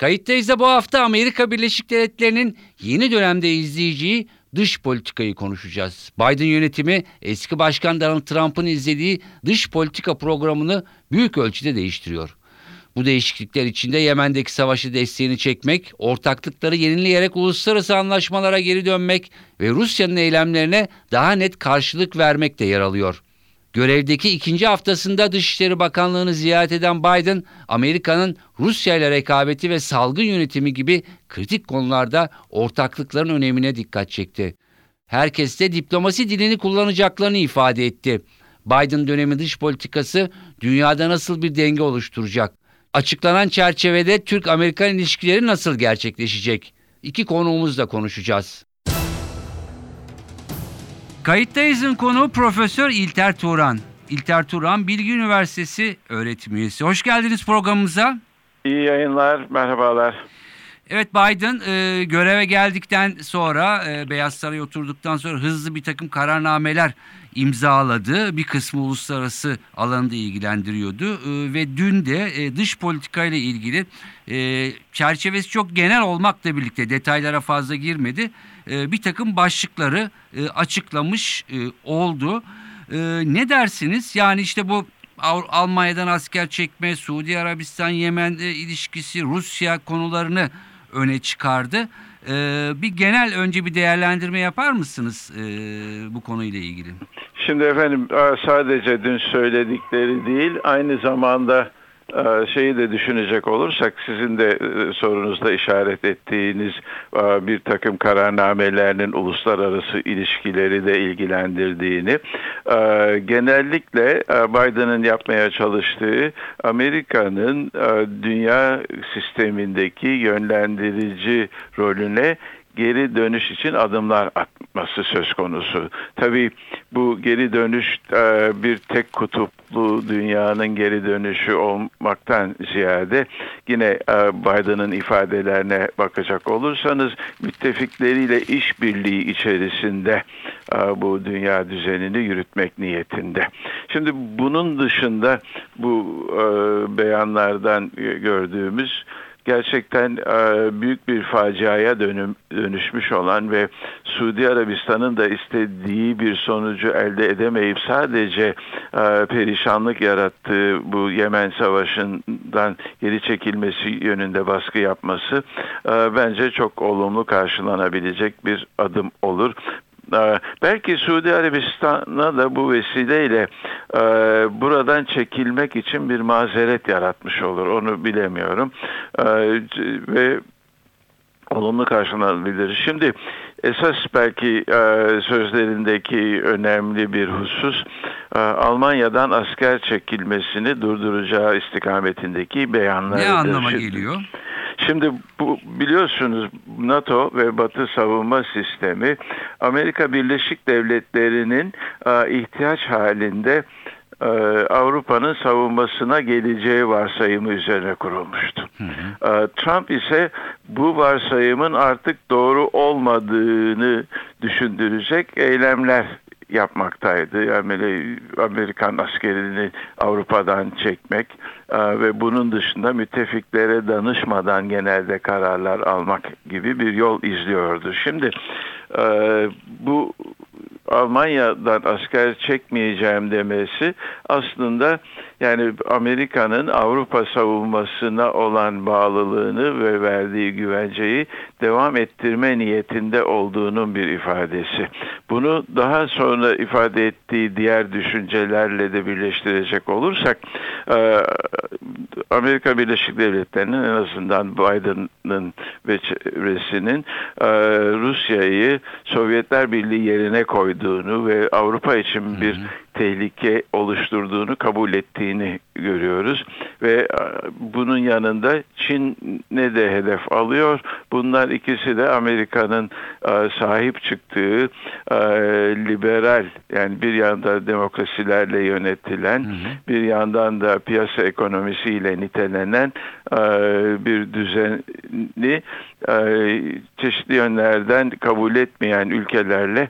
Kayıttayız da bu hafta Amerika Birleşik Devletleri'nin yeni dönemde izleyeceği dış politikayı konuşacağız. Biden yönetimi eski başkan Donald Trump'ın izlediği dış politika programını büyük ölçüde değiştiriyor. Bu değişiklikler içinde Yemen'deki savaşı desteğini çekmek, ortaklıkları yenileyerek uluslararası anlaşmalara geri dönmek ve Rusya'nın eylemlerine daha net karşılık vermek de yer alıyor. Görevdeki ikinci haftasında Dışişleri Bakanlığı'nı ziyaret eden Biden, Amerika'nın Rusya ile rekabeti ve salgın yönetimi gibi kritik konularda ortaklıkların önemine dikkat çekti. Herkes de diplomasi dilini kullanacaklarını ifade etti. Biden dönemi dış politikası dünyada nasıl bir denge oluşturacak? Açıklanan çerçevede Türk-Amerikan ilişkileri nasıl gerçekleşecek? İki konuğumuzla konuşacağız. Kayıttayız'ın konu Profesör İlter Turan. İlter Turan Bilgi Üniversitesi öğretim üyesi. Hoş geldiniz programımıza. İyi yayınlar, merhabalar. Evet Biden e, göreve geldikten sonra e, Beyaz Saray'a oturduktan sonra hızlı bir takım kararnameler imzaladı. Bir kısmı uluslararası alanda ilgilendiriyordu e, ve dün de e, dış politikayla ilgili e, çerçevesi çok genel olmakla birlikte detaylara fazla girmedi. E, bir takım başlıkları e, açıklamış e, oldu. Ne dersiniz? Yani işte bu Almanya'dan asker çekme, Suudi Arabistan, Yemen ilişkisi, Rusya konularını öne çıkardı. Bir genel önce bir değerlendirme yapar mısınız bu konuyla ilgili? Şimdi efendim sadece dün söyledikleri değil aynı zamanda şeyi de düşünecek olursak sizin de e, sorunuzda işaret ettiğiniz e, bir takım kararnamelerinin uluslararası ilişkileri de ilgilendirdiğini e, genellikle Biden'ın yapmaya çalıştığı Amerika'nın dünya sistemindeki yönlendirici rolüne geri dönüş için adımlar atması söz konusu. Tabii bu geri dönüş e, bir tek kutuplu dünyanın geri dönüşü olmaktan ziyade yine e, Biden'ın ifadelerine bakacak olursanız müttefikleriyle işbirliği içerisinde e, bu dünya düzenini yürütmek niyetinde. Şimdi bunun dışında bu beyanlardan gördüğümüz gerçekten e, büyük bir faciaya dönüm, dönüşmüş olan ve Suudi Arabistan'ın da istediği bir sonucu elde edemeyip sadece e, perişanlık yarattığı bu Yemen Savaşı'ndan geri çekilmesi yönünde baskı yapması e, bence çok olumlu karşılanabilecek bir adım olur. Belki Suudi Arabistan'a da bu vesileyle e, buradan çekilmek için bir mazeret yaratmış olur. Onu bilemiyorum. E, ve olumlu karşılanabilir. Şimdi esas belki e, sözlerindeki önemli bir husus e, Almanya'dan asker çekilmesini durduracağı istikametindeki beyanlar. Ne anlama geliyor? Şimdi bu biliyorsunuz NATO ve Batı savunma sistemi Amerika Birleşik Devletleri'nin e, ihtiyaç halinde e, Avrupa'nın savunmasına geleceği varsayımı üzerine kurulmuştu. Hı hı. E, Trump ise bu varsayımın artık doğru olmadığını düşündürecek eylemler yapmaktaydı. Yani Amerikan askerini Avrupa'dan çekmek e, ve bunun dışında müttefiklere danışmadan genelde kararlar almak gibi bir yol izliyordu. Şimdi e, bu Almanya'dan asker çekmeyeceğim demesi aslında yani Amerika'nın Avrupa savunmasına olan bağlılığını ve verdiği güvenceyi devam ettirme niyetinde olduğunun bir ifadesi. Bunu daha sonra ifade ettiği diğer düşüncelerle de birleştirecek olursak Amerika Birleşik Devletleri'nin en azından Biden'ın ve çevresinin e, Rusya'yı Sovyetler Birliği yerine koyduğunu ve Avrupa için bir tehlike oluşturduğunu kabul ettiğini görüyoruz ve e, bunun yanında Çin ne de hedef alıyor. Bunlar ikisi de Amerika'nın e, sahip çıktığı e, liberal yani bir yanda demokrasilerle yönetilen hı hı. bir yandan da piyasa ekonomisiyle nitelenen bir düzeni çeşitli yönlerden kabul etmeyen ülkelerle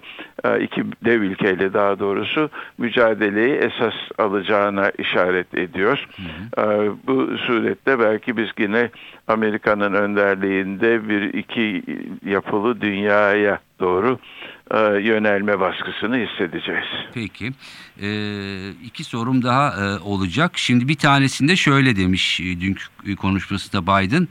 iki dev ülkeyle daha doğrusu mücadeleyi esas alacağına işaret ediyor. Hı hı. Bu surette belki biz yine Amerika'nın önderliğinde bir iki yapılı dünyaya doğru yönelme baskısını hissedeceğiz. Peki. Ee, iki sorum daha e, olacak. Şimdi bir tanesinde şöyle demiş e, dünkü konuşmasında Biden.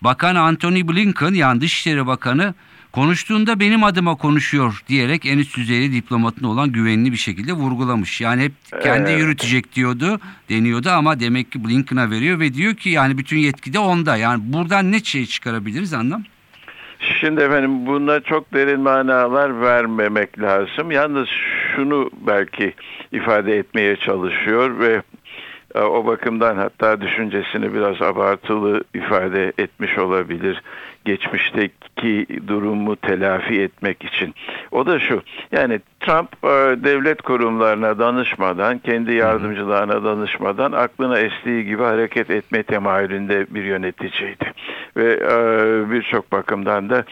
Bakan Anthony Blinken yani Dışişleri Bakanı konuştuğunda benim adıma konuşuyor diyerek en üst düzeyli diplomatın olan güvenini bir şekilde vurgulamış. Yani hep kendi evet. yürütecek diyordu, deniyordu ama demek ki Blinken'a veriyor ve diyor ki yani bütün yetki de onda. Yani buradan ne şey çıkarabiliriz anlam? Şimdi efendim buna çok derin manalar vermemek lazım. Yalnız şunu belki ifade etmeye çalışıyor ve e, o bakımdan hatta düşüncesini biraz abartılı ifade etmiş olabilir geçmişteki durumu telafi etmek için. O da şu yani Trump e, devlet kurumlarına danışmadan, kendi yardımcılarına danışmadan aklına estiği gibi hareket etme temayülünde bir yöneticiydi. Ve e, birçok bakımdan da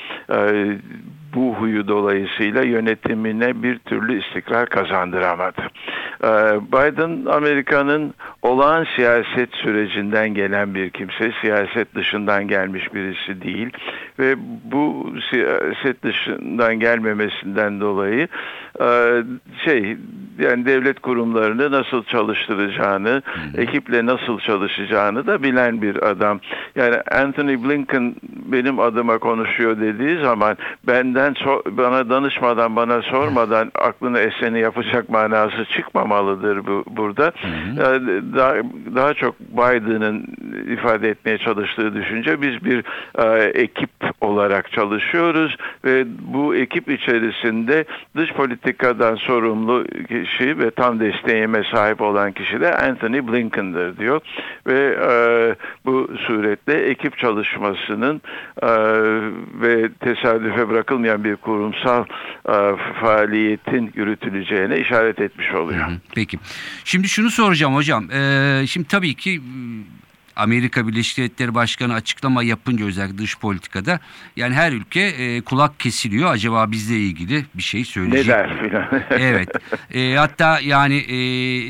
bu huyu dolayısıyla yönetimine bir türlü istikrar kazandıramadı. Ee, Biden Amerika'nın olağan siyaset sürecinden gelen bir kimse, siyaset dışından gelmiş birisi değil ve bu siyaset dışından gelmemesinden dolayı e, şey yani devlet kurumlarını nasıl çalıştıracağını, ekiple nasıl çalışacağını da bilen bir adam. Yani Anthony Blinken benim adıma konuşuyor dediği zaman benden bana danışmadan, bana sormadan aklına eseni yapacak manası çıkmamalıdır bu burada. Hı hı. Daha, daha çok Biden'ın ifade etmeye çalıştığı düşünce biz bir e, ekip olarak çalışıyoruz ve bu ekip içerisinde dış politikadan sorumlu kişi ve tam desteğime sahip olan kişi de Anthony Blinken'dır diyor ve e, bu suretle ekip çalışmasının e, ve tesadüfe bırakılmayan bir kurumsal e, faaliyetin yürütüleceğine işaret etmiş oluyor. Peki. Şimdi şunu soracağım hocam. Ee, şimdi tabii ki Amerika Birleşik Devletleri Başkanı açıklama yapınca özellikle dış politikada yani her ülke e, kulak kesiliyor. Acaba bizle ilgili bir şey söyleyecek ne der filan. evet. E, hatta yani e,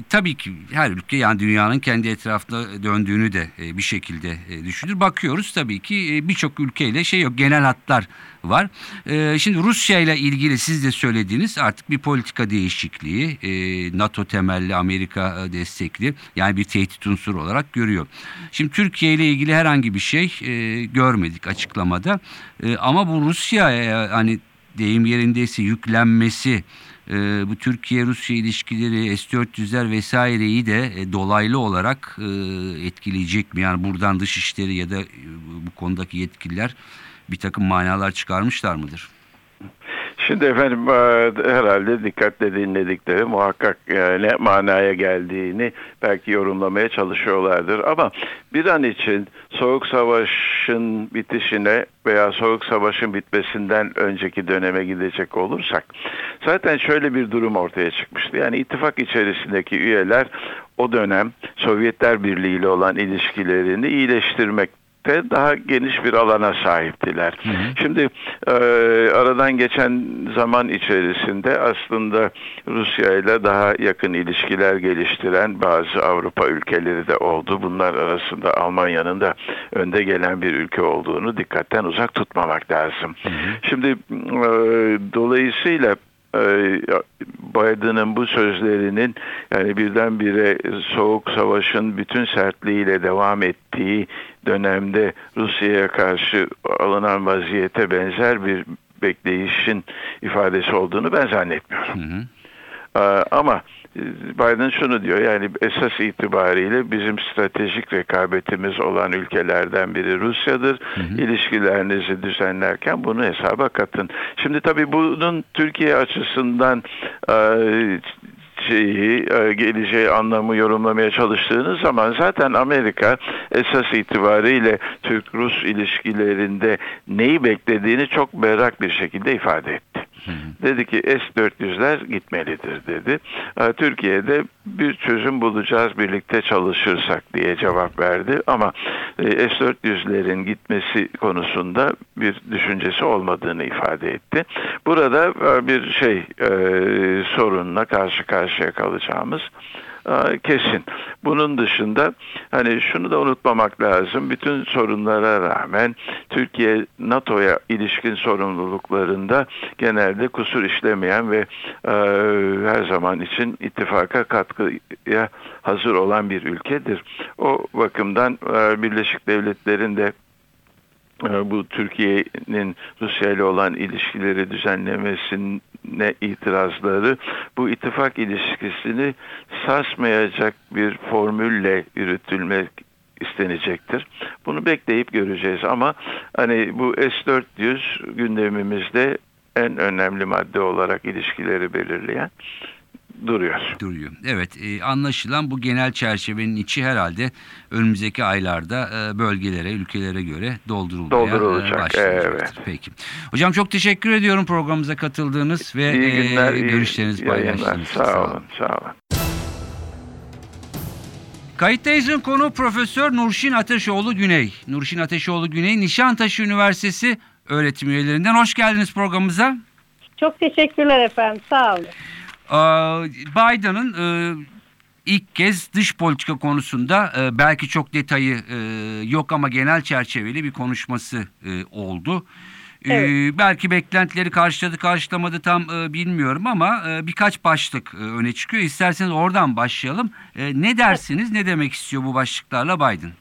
tabii ki her ülke yani dünyanın kendi etrafında döndüğünü de e, bir şekilde e, düşünür. Bakıyoruz tabii ki e, birçok ülkeyle şey yok genel hatlar var. E, şimdi Rusya ile ilgili siz de söylediğiniz artık bir politika değişikliği e, NATO temelli Amerika e, destekli yani bir tehdit unsuru olarak görüyor. Şimdi Türkiye ile ilgili herhangi bir şey e, görmedik açıklamada ama bu Rusya hani deyim yerindeyse yüklenmesi bu Türkiye-Rusya ilişkileri S-400'ler vesaireyi de dolaylı olarak etkileyecek mi? Yani buradan dışişleri ya da bu konudaki yetkililer bir takım manalar çıkarmışlar mıdır? Şimdi efendim e, herhalde dikkatle dinledikleri muhakkak e, ne manaya geldiğini belki yorumlamaya çalışıyorlardır. Ama bir an için Soğuk Savaş'ın bitişine veya Soğuk Savaş'ın bitmesinden önceki döneme gidecek olursak zaten şöyle bir durum ortaya çıkmıştı. Yani ittifak içerisindeki üyeler o dönem Sovyetler Birliği ile olan ilişkilerini iyileştirmek de daha geniş bir alana sahiptiler. Hı hı. Şimdi e, aradan geçen zaman içerisinde aslında Rusya ile daha yakın ilişkiler geliştiren bazı Avrupa ülkeleri de oldu. Bunlar arasında Almanya'nın da önde gelen bir ülke olduğunu dikkatten uzak tutmamak lazım. Hı hı. Şimdi e, dolayısıyla Biden'ın bu sözlerinin yani birdenbire soğuk savaşın bütün sertliğiyle devam ettiği dönemde Rusya'ya karşı alınan vaziyete benzer bir bekleyişin ifadesi olduğunu ben zannetmiyorum. Hı hı. Ee, ama Biden şunu diyor yani esas itibariyle bizim stratejik rekabetimiz olan ülkelerden biri Rusya'dır. Hı hı. İlişkilerinizi düzenlerken bunu hesaba katın. Şimdi tabii bunun Türkiye açısından geleceği, e, geleceği anlamı yorumlamaya çalıştığınız zaman zaten Amerika esas itibariyle Türk-Rus ilişkilerinde neyi beklediğini çok berrak bir şekilde ifade etti. Dedi ki S-400'ler gitmelidir dedi. E, Türkiye'de bir çözüm bulacağız birlikte çalışırsak diye cevap verdi ama e, S-400'lerin gitmesi konusunda bir düşüncesi olmadığını ifade etti. Burada bir şey sorunla karşı karşıya kalacağımız e, kesin. Bunun dışında hani şunu da unutmamak lazım. Bütün sorunlara rağmen Türkiye NATO'ya ilişkin sorumluluklarında genelde kusur işlemeyen ve e, her zaman için ittifaka katkıya hazır olan bir ülkedir. O bakımdan e, Birleşik Devletler'in de e, bu Türkiye'nin Rusya ile olan ilişkileri düzenlemesine itirazları bu ittifak ilişkisini sarsmayacak bir formülle yürütülmek istenecektir. Bunu bekleyip göreceğiz ama hani bu S-400 gündemimizde en önemli madde olarak ilişkileri belirleyen duruyor. duruyor. Evet e, anlaşılan bu genel çerçevenin içi herhalde önümüzdeki aylarda e, bölgelere, ülkelere göre doldurulmaya Doldurulacak, e, başlayacaktır. evet. Peki. Hocam çok teşekkür ediyorum programımıza katıldığınız ve İyi günler, e, iyi görüşlerinizi paylaştığınız için. Sağ olun, sağ olun. Kayıttayız'ın konu Profesör Nurşin Ateşoğlu Güney. Nurşin Ateşoğlu Güney Nişantaşı Üniversitesi öğretim üyelerinden. Hoş geldiniz programımıza. Çok teşekkürler efendim. Sağ olun. Biden'ın e, ilk kez dış politika konusunda e, belki çok detayı e, yok ama genel çerçeveli bir konuşması e, oldu. Evet. belki beklentileri karşıladı karşılamadı tam e, bilmiyorum ama e, birkaç başlık e, öne çıkıyor. İsterseniz oradan başlayalım. E, ne dersiniz? Ne demek istiyor bu başlıklarla Biden?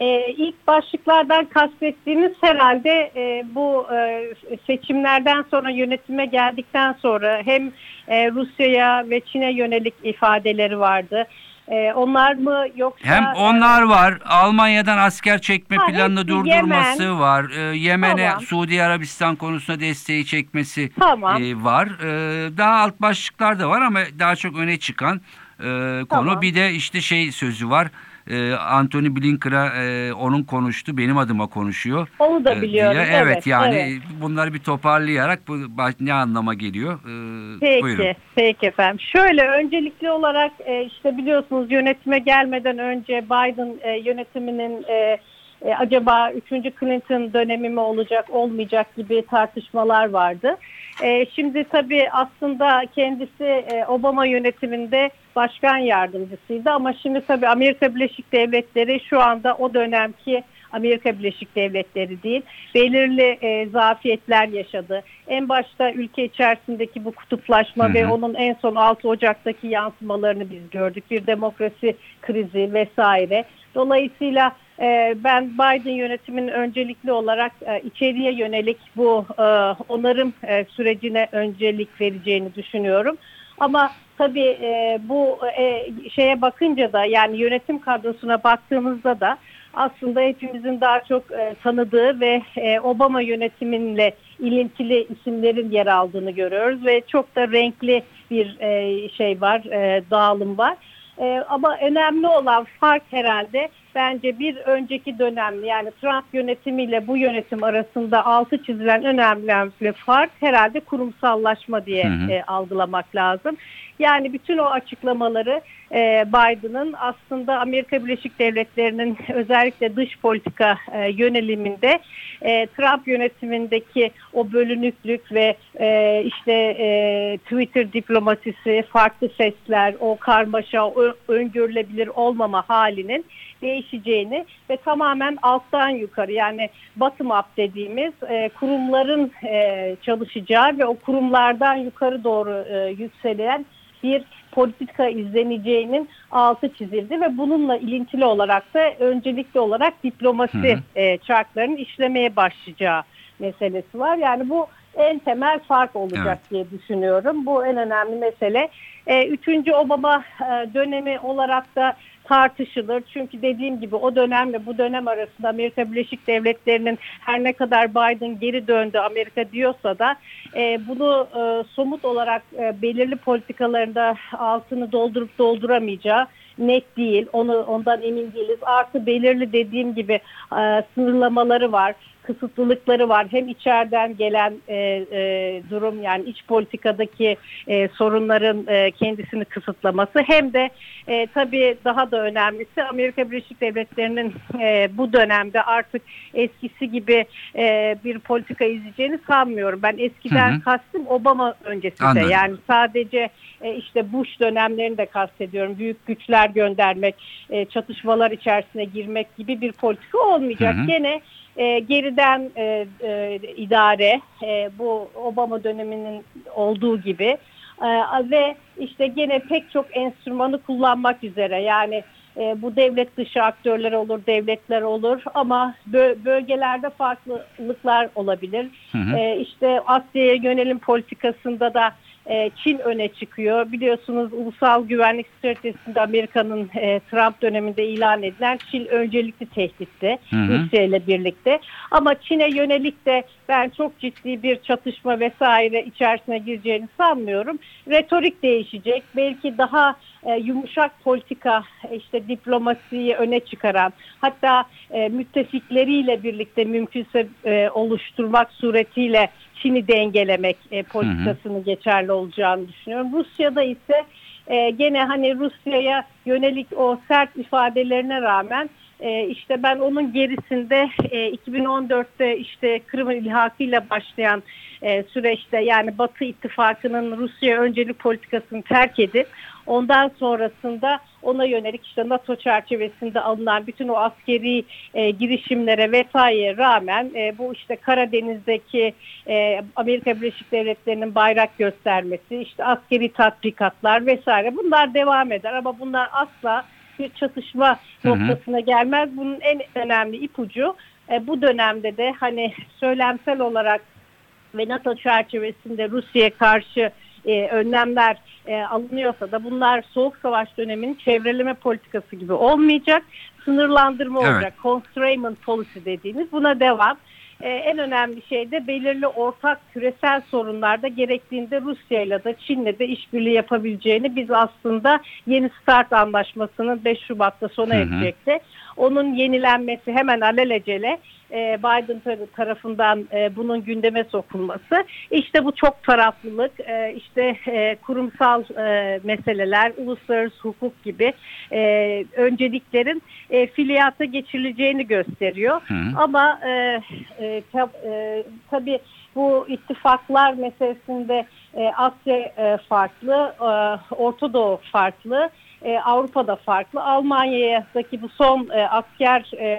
Ee, ilk başlıklardan kastettiğimiz herhalde e, bu e, seçimlerden sonra yönetime geldikten sonra hem e, Rusya'ya ve Çin'e yönelik ifadeleri vardı. E, onlar mı yoksa... Hem onlar var. Almanya'dan asker çekme Ha, planını durdurması Yemen. var. Ee, Yemen'e Tamam. Suudi Arabistan konusunda desteği çekmesi Tamam. e, var. Ee, daha alt başlıklar da var ama daha çok öne çıkan e, konu. Tamam. Bir de işte şey sözü var. Ee, Anthony Blinken'a e, onun konuştu. Benim adıma konuşuyor. Onu da e, biliyorum. Evet, Evet, yani evet. bunları bir toparlayarak bu ne anlama geliyor? Ee, Peki, Buyurun. peki efendim. Şöyle öncelikli olarak e, işte biliyorsunuz yönetime gelmeden önce Biden e, yönetiminin e, e, acaba 3. Clinton dönemi mi olacak olmayacak gibi tartışmalar vardı. E, şimdi tabii aslında kendisi e, Obama yönetiminde başkan yardımcısıydı ama şimdi tabii Amerika Birleşik Devletleri şu anda o dönemki Amerika Birleşik Devletleri değil. Belirli e, zafiyetler yaşadı. En başta ülke içerisindeki bu kutuplaşma Hı hı. ve onun en son 6 Ocak'taki yansımalarını biz gördük. Bir demokrasi krizi vesaire. Dolayısıyla e, ben Biden yönetiminin öncelikli olarak e, içeriye yönelik bu e, onarım e, sürecine öncelik vereceğini düşünüyorum. Ama tabii e, bu e, şeye bakınca da yani yönetim kadrosuna baktığımızda da aslında hepimizin daha çok e, tanıdığı ve e, Obama yönetiminle ilintili isimlerin yer aldığını görüyoruz ve çok da renkli bir e, şey var, e, dağılım var. E, ama önemli olan fark herhalde bence bir önceki dönemli yani Trump yönetimiyle bu yönetim arasında altı çizilen önemli fark herhalde kurumsallaşma diye Hı hı. e, algılamak lazım. Yani bütün o açıklamaları e, Biden'ın aslında Amerika Birleşik Devletleri'nin özellikle dış politika e, yöneliminde e, Trump yönetimindeki o bölünüklük ve e, işte e, Twitter diplomasisi, farklı sesler, o karmaşa, o öngörülebilir olmama halinin değişeceğini ve tamamen alttan yukarı yani bottom up dediğimiz e, kurumların e, çalışacağı ve o kurumlardan yukarı doğru e, yükselen bir politika izleneceğinin altı çizildi ve bununla ilintili olarak da öncelikli olarak diplomasi Hı hı. e, çarklarının işlemeye başlayacağı meselesi var. Yani bu en temel fark olacak diye düşünüyorum. Bu en önemli mesele. E, üçüncü Obama e, dönemi olarak da tartışılır. Çünkü dediğim gibi o dönemle bu dönem arasında Amerika Birleşik Devletleri'nin her ne kadar Biden geri döndü Amerika diyorsa da e, bunu e, somut olarak e, belirli politikalarında altını doldurup dolduramayacağı net değil. Onu ondan emin değiliz. Artı belirli dediğim gibi e, sınırlamaları var kısıtlılıkları var. Hem içeriden gelen e, e, durum yani iç politikadaki e, sorunların e, kendisini kısıtlaması hem de e, tabii daha da önemlisi Amerika Birleşik Devletleri'nin e, bu dönemde artık eskisi gibi e, bir politika izleyeceğini sanmıyorum. Ben eskiden hı hı. kastım Obama öncesinde Anladım. yani sadece e, işte Bush dönemlerini de kastediyorum. Büyük güçler göndermek, e, çatışmalar içerisine girmek gibi bir politika olmayacak. Hı hı. Gene e, geriden e, e, idare e, bu Obama döneminin olduğu gibi e, ve işte gene pek çok enstrümanı kullanmak üzere yani e, bu devlet dışı aktörler olur, devletler olur ama bö bölgelerde farklılıklar olabilir. Hı hı. E, işte Asya'ya yönelim politikasında da e, Çin öne çıkıyor. Biliyorsunuz ulusal güvenlik stratejisinde Amerika'nın e, Trump döneminde ilan edilen Çin öncelikli tehditti Rusya ile birlikte. Ama Çin'e yönelik de ben çok ciddi bir çatışma vesaire içerisine gireceğini sanmıyorum. Retorik değişecek. Belki daha e, yumuşak politika işte diplomasiyi öne çıkaran hatta e, müttefikleriyle birlikte mümkünse e, oluşturmak suretiyle Çin'i dengelemek e, politikasını hı hı. geçerli olacağını düşünüyorum. Rusya'da ise e, gene hani Rusya'ya yönelik o sert ifadelerine rağmen e, işte ben onun gerisinde e, 2014'te işte Kırım ilhakıyla başlayan e, süreçte yani Batı ittifakının Rusya öncelik politikasını terk edip ondan sonrasında ona yönelik işte NATO çerçevesinde alınan bütün o askeri e, girişimlere vesaire rağmen e, bu işte Karadeniz'deki e, Amerika Birleşik Devletleri'nin bayrak göstermesi, işte askeri tatbikatlar vesaire bunlar devam eder. Ama bunlar asla bir çatışma noktasına gelmez. Bunun en önemli ipucu e, bu dönemde de hani söylemsel olarak ve NATO çerçevesinde Rusya'ya karşı e, önlemler e, alınıyorsa da bunlar soğuk savaş döneminin çevreleme politikası gibi olmayacak. Sınırlandırma evet. olacak. Constrainment policy dediğimiz buna devam. Ee, en önemli şey de belirli ortak küresel sorunlarda gerektiğinde Rusya ile de Çin'le de işbirliği yapabileceğini biz aslında yeni START anlaşmasının 5 Şubat'ta sona erecekti. Onun yenilenmesi hemen alelacele e, Biden tarafından e, bunun gündeme sokulması. İşte bu çok taraflılık, e, işte kurumsal meseleler, uluslararası hukuk gibi önceliklerin e, filiyata geçirileceğini gösteriyor. Hı. Ama tabii bu ittifaklar meselesinde Asya farklı, Orta Doğu farklı e, Avrupa'da farklı. Almanya'daki bu son e, asker e,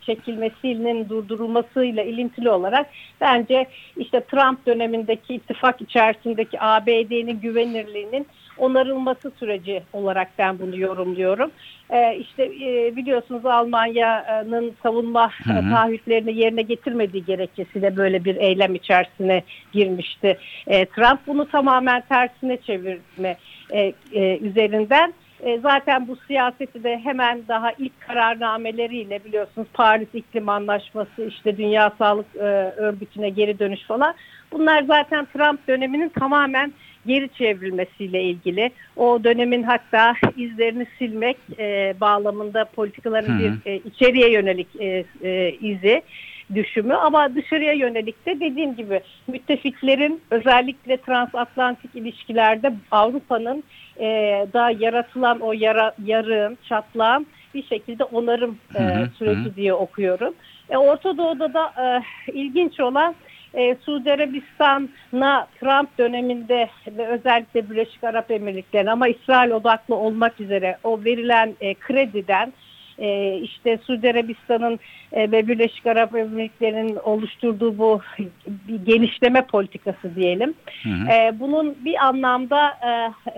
çekilmesinin durdurulmasıyla ilintili olarak bence işte Trump dönemindeki ittifak içerisindeki ABD'nin güvenirliğinin onarılması süreci olarak ben bunu yorumluyorum. E, işte e, biliyorsunuz Almanya'nın savunma hı hı. taahhütlerini yerine getirmediği gerekçesiyle böyle bir eylem içerisine girmişti. E, Trump bunu tamamen tersine çevirme e, e, üzerinden. E, zaten bu siyaseti de hemen daha ilk kararnameleriyle biliyorsunuz Paris İklim Anlaşması işte Dünya Sağlık e, Örgütü'ne geri dönüş falan. Bunlar zaten Trump döneminin tamamen geri çevrilmesiyle ilgili. O dönemin hatta izlerini silmek e, bağlamında politikaların bir e, içeriye yönelik e, e, izi düşümü ama dışarıya yönelik de dediğim gibi müttefiklerin özellikle transatlantik ilişkilerde Avrupa'nın e, da yaratılan o yara, yarığın, çatlağın bir şekilde onarım e, süreci hı. diye okuyorum. E, Orta Doğu'da da e, ilginç olan e, Suudi Arabistan'a Trump döneminde ve özellikle Birleşik Arap Emirlikleri'ne ama İsrail odaklı olmak üzere o verilen e, krediden e, işte Suudi Arabistan'ın e, ve Birleşik Arap Emirlikleri'nin oluşturduğu bu genişleme politikası diyelim. Hı hı. E, bunun bir anlamda e,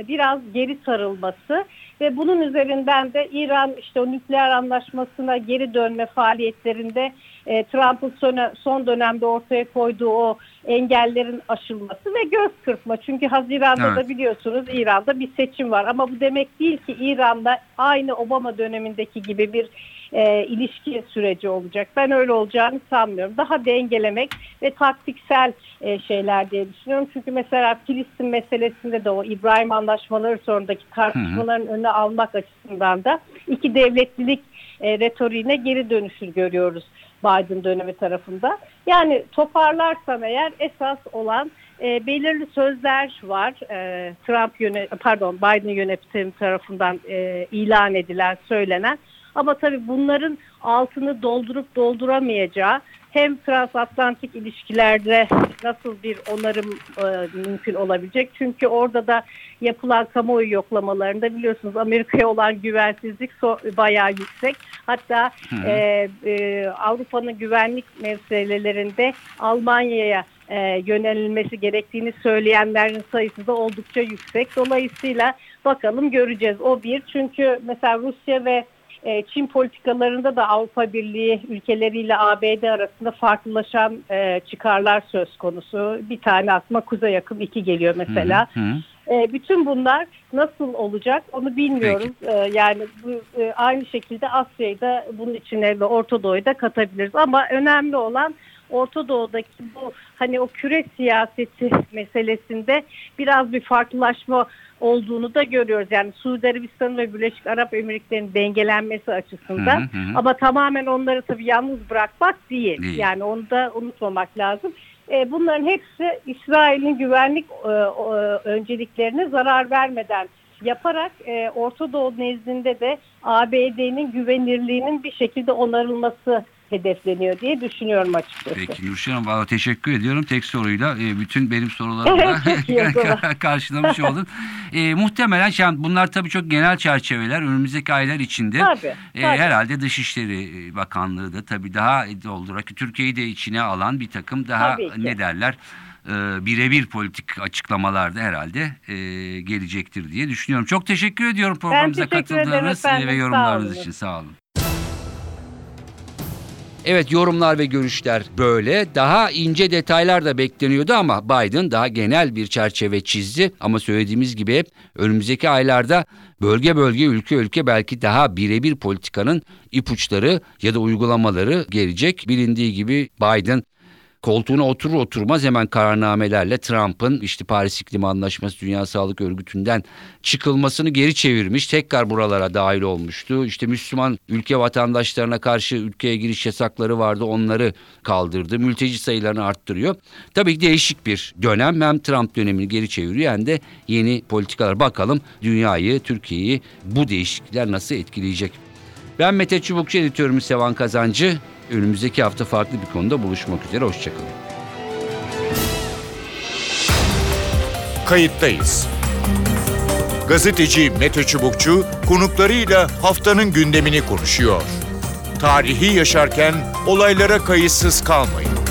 biraz geri sarılması ve bunun üzerinden de İran işte o nükleer anlaşmasına geri dönme faaliyetlerinde e, Trump'ın son, son dönemde ortaya koyduğu o engellerin aşılması ve göz kırpma. Çünkü Haziran'da Evet. da biliyorsunuz İran'da bir seçim var ama bu demek değil ki İran'da aynı Obama dönemindeki gibi bir e, ilişki süreci olacak. Ben öyle olacağını sanmıyorum. Daha dengelemek ve taktiksel e, şeyler diye düşünüyorum. Çünkü mesela Filistin meselesinde de o İbrahim anlaşmaları sonraki tartışmaların önüne almak açısından da iki devletlilik e, retoriğine geri dönüşür görüyoruz Biden dönemi tarafında. Yani toparlarsam eğer esas olan e, belirli sözler var. E, Trump yöne pardon Biden yönetimi tarafından e, ilan edilen, söylenen. Ama tabii bunların altını doldurup dolduramayacağı hem transatlantik ilişkilerde nasıl bir onarım e, mümkün olabilecek. Çünkü orada da yapılan kamuoyu yoklamalarında biliyorsunuz Amerika'ya olan güvensizlik so- bayağı yüksek. Hatta e, e, Avrupa'nın güvenlik meselelerinde Almanya'ya e, yönelilmesi gerektiğini söyleyenlerin sayısı da oldukça yüksek. Dolayısıyla bakalım göreceğiz. O bir. Çünkü mesela Rusya ve e, Çin politikalarında da Avrupa Birliği ülkeleriyle ABD arasında farklılaşan e, çıkarlar söz konusu. Bir tane aklıma Kuzey Yakın iki geliyor mesela. Hı hı. E, bütün bunlar nasıl olacak onu bilmiyoruz. E, yani bu, e, aynı şekilde Asya'yı da bunun içine ve Orta Doğu'yu da katabiliriz. Ama önemli olan Orta Doğu'daki bu hani o küre siyaseti meselesinde biraz bir farklılaşma olduğunu da görüyoruz. Yani Suudi Arabistan ve Birleşik Arap Emirlikleri'nin dengelenmesi açısından. Hı hı hı. Ama tamamen onları tabii yalnız bırakmak değil. Değil. Yani onu da unutmamak lazım. E, bunların hepsi İsrail'in güvenlik e, e, önceliklerine zarar vermeden yaparak e, Orta Doğu nezdinde de ABD'nin güvenirliğinin bir şekilde onarılması hedefleniyor diye düşünüyorum açıkçası. Peki Nurşen Hanım valla teşekkür ediyorum. Tek soruyla e, bütün benim zaman. karşılamış oldun. E, muhtemelen şimdi bunlar tabii çok genel çerçeveler. Önümüzdeki aylar içinde Tabii, e, tabii. herhalde Dışişleri Bakanlığı da tabii daha doldurarak Türkiye'yi de içine alan bir takım daha ne derler e, birebir politik açıklamalarda herhalde e, gelecektir diye düşünüyorum. Çok teşekkür ediyorum programımıza katıldığınız ve sağ yorumlarınız olun. için sağ olun. Evet yorumlar ve görüşler böyle. Daha ince detaylar da bekleniyordu ama Biden daha genel bir çerçeve çizdi. Ama söylediğimiz gibi önümüzdeki aylarda bölge bölge ülke ülke belki daha birebir politikanın ipuçları ya da uygulamaları gelecek. Bilindiği gibi Biden koltuğuna oturur oturmaz hemen kararnamelerle Trump'ın işte Paris İklim Anlaşması Dünya Sağlık Örgütü'nden çıkılmasını geri çevirmiş. Tekrar buralara dahil olmuştu. İşte Müslüman ülke vatandaşlarına karşı ülkeye giriş yasakları vardı. Onları kaldırdı. Mülteci sayılarını arttırıyor. Tabii ki değişik bir dönem. Hem Trump dönemini geri çeviriyor hem de yeni politikalar. Bakalım dünyayı, Türkiye'yi bu değişiklikler nasıl etkileyecek? Ben Mete Çubukçu editörümüz Sevan Kazancı. Önümüzdeki hafta farklı bir konuda buluşmak üzere. Hoşçakalın. Kayıttayız. Gazeteci Mete Çubukçu konuklarıyla haftanın gündemini konuşuyor. Tarihi yaşarken olaylara kayıtsız kalmayın.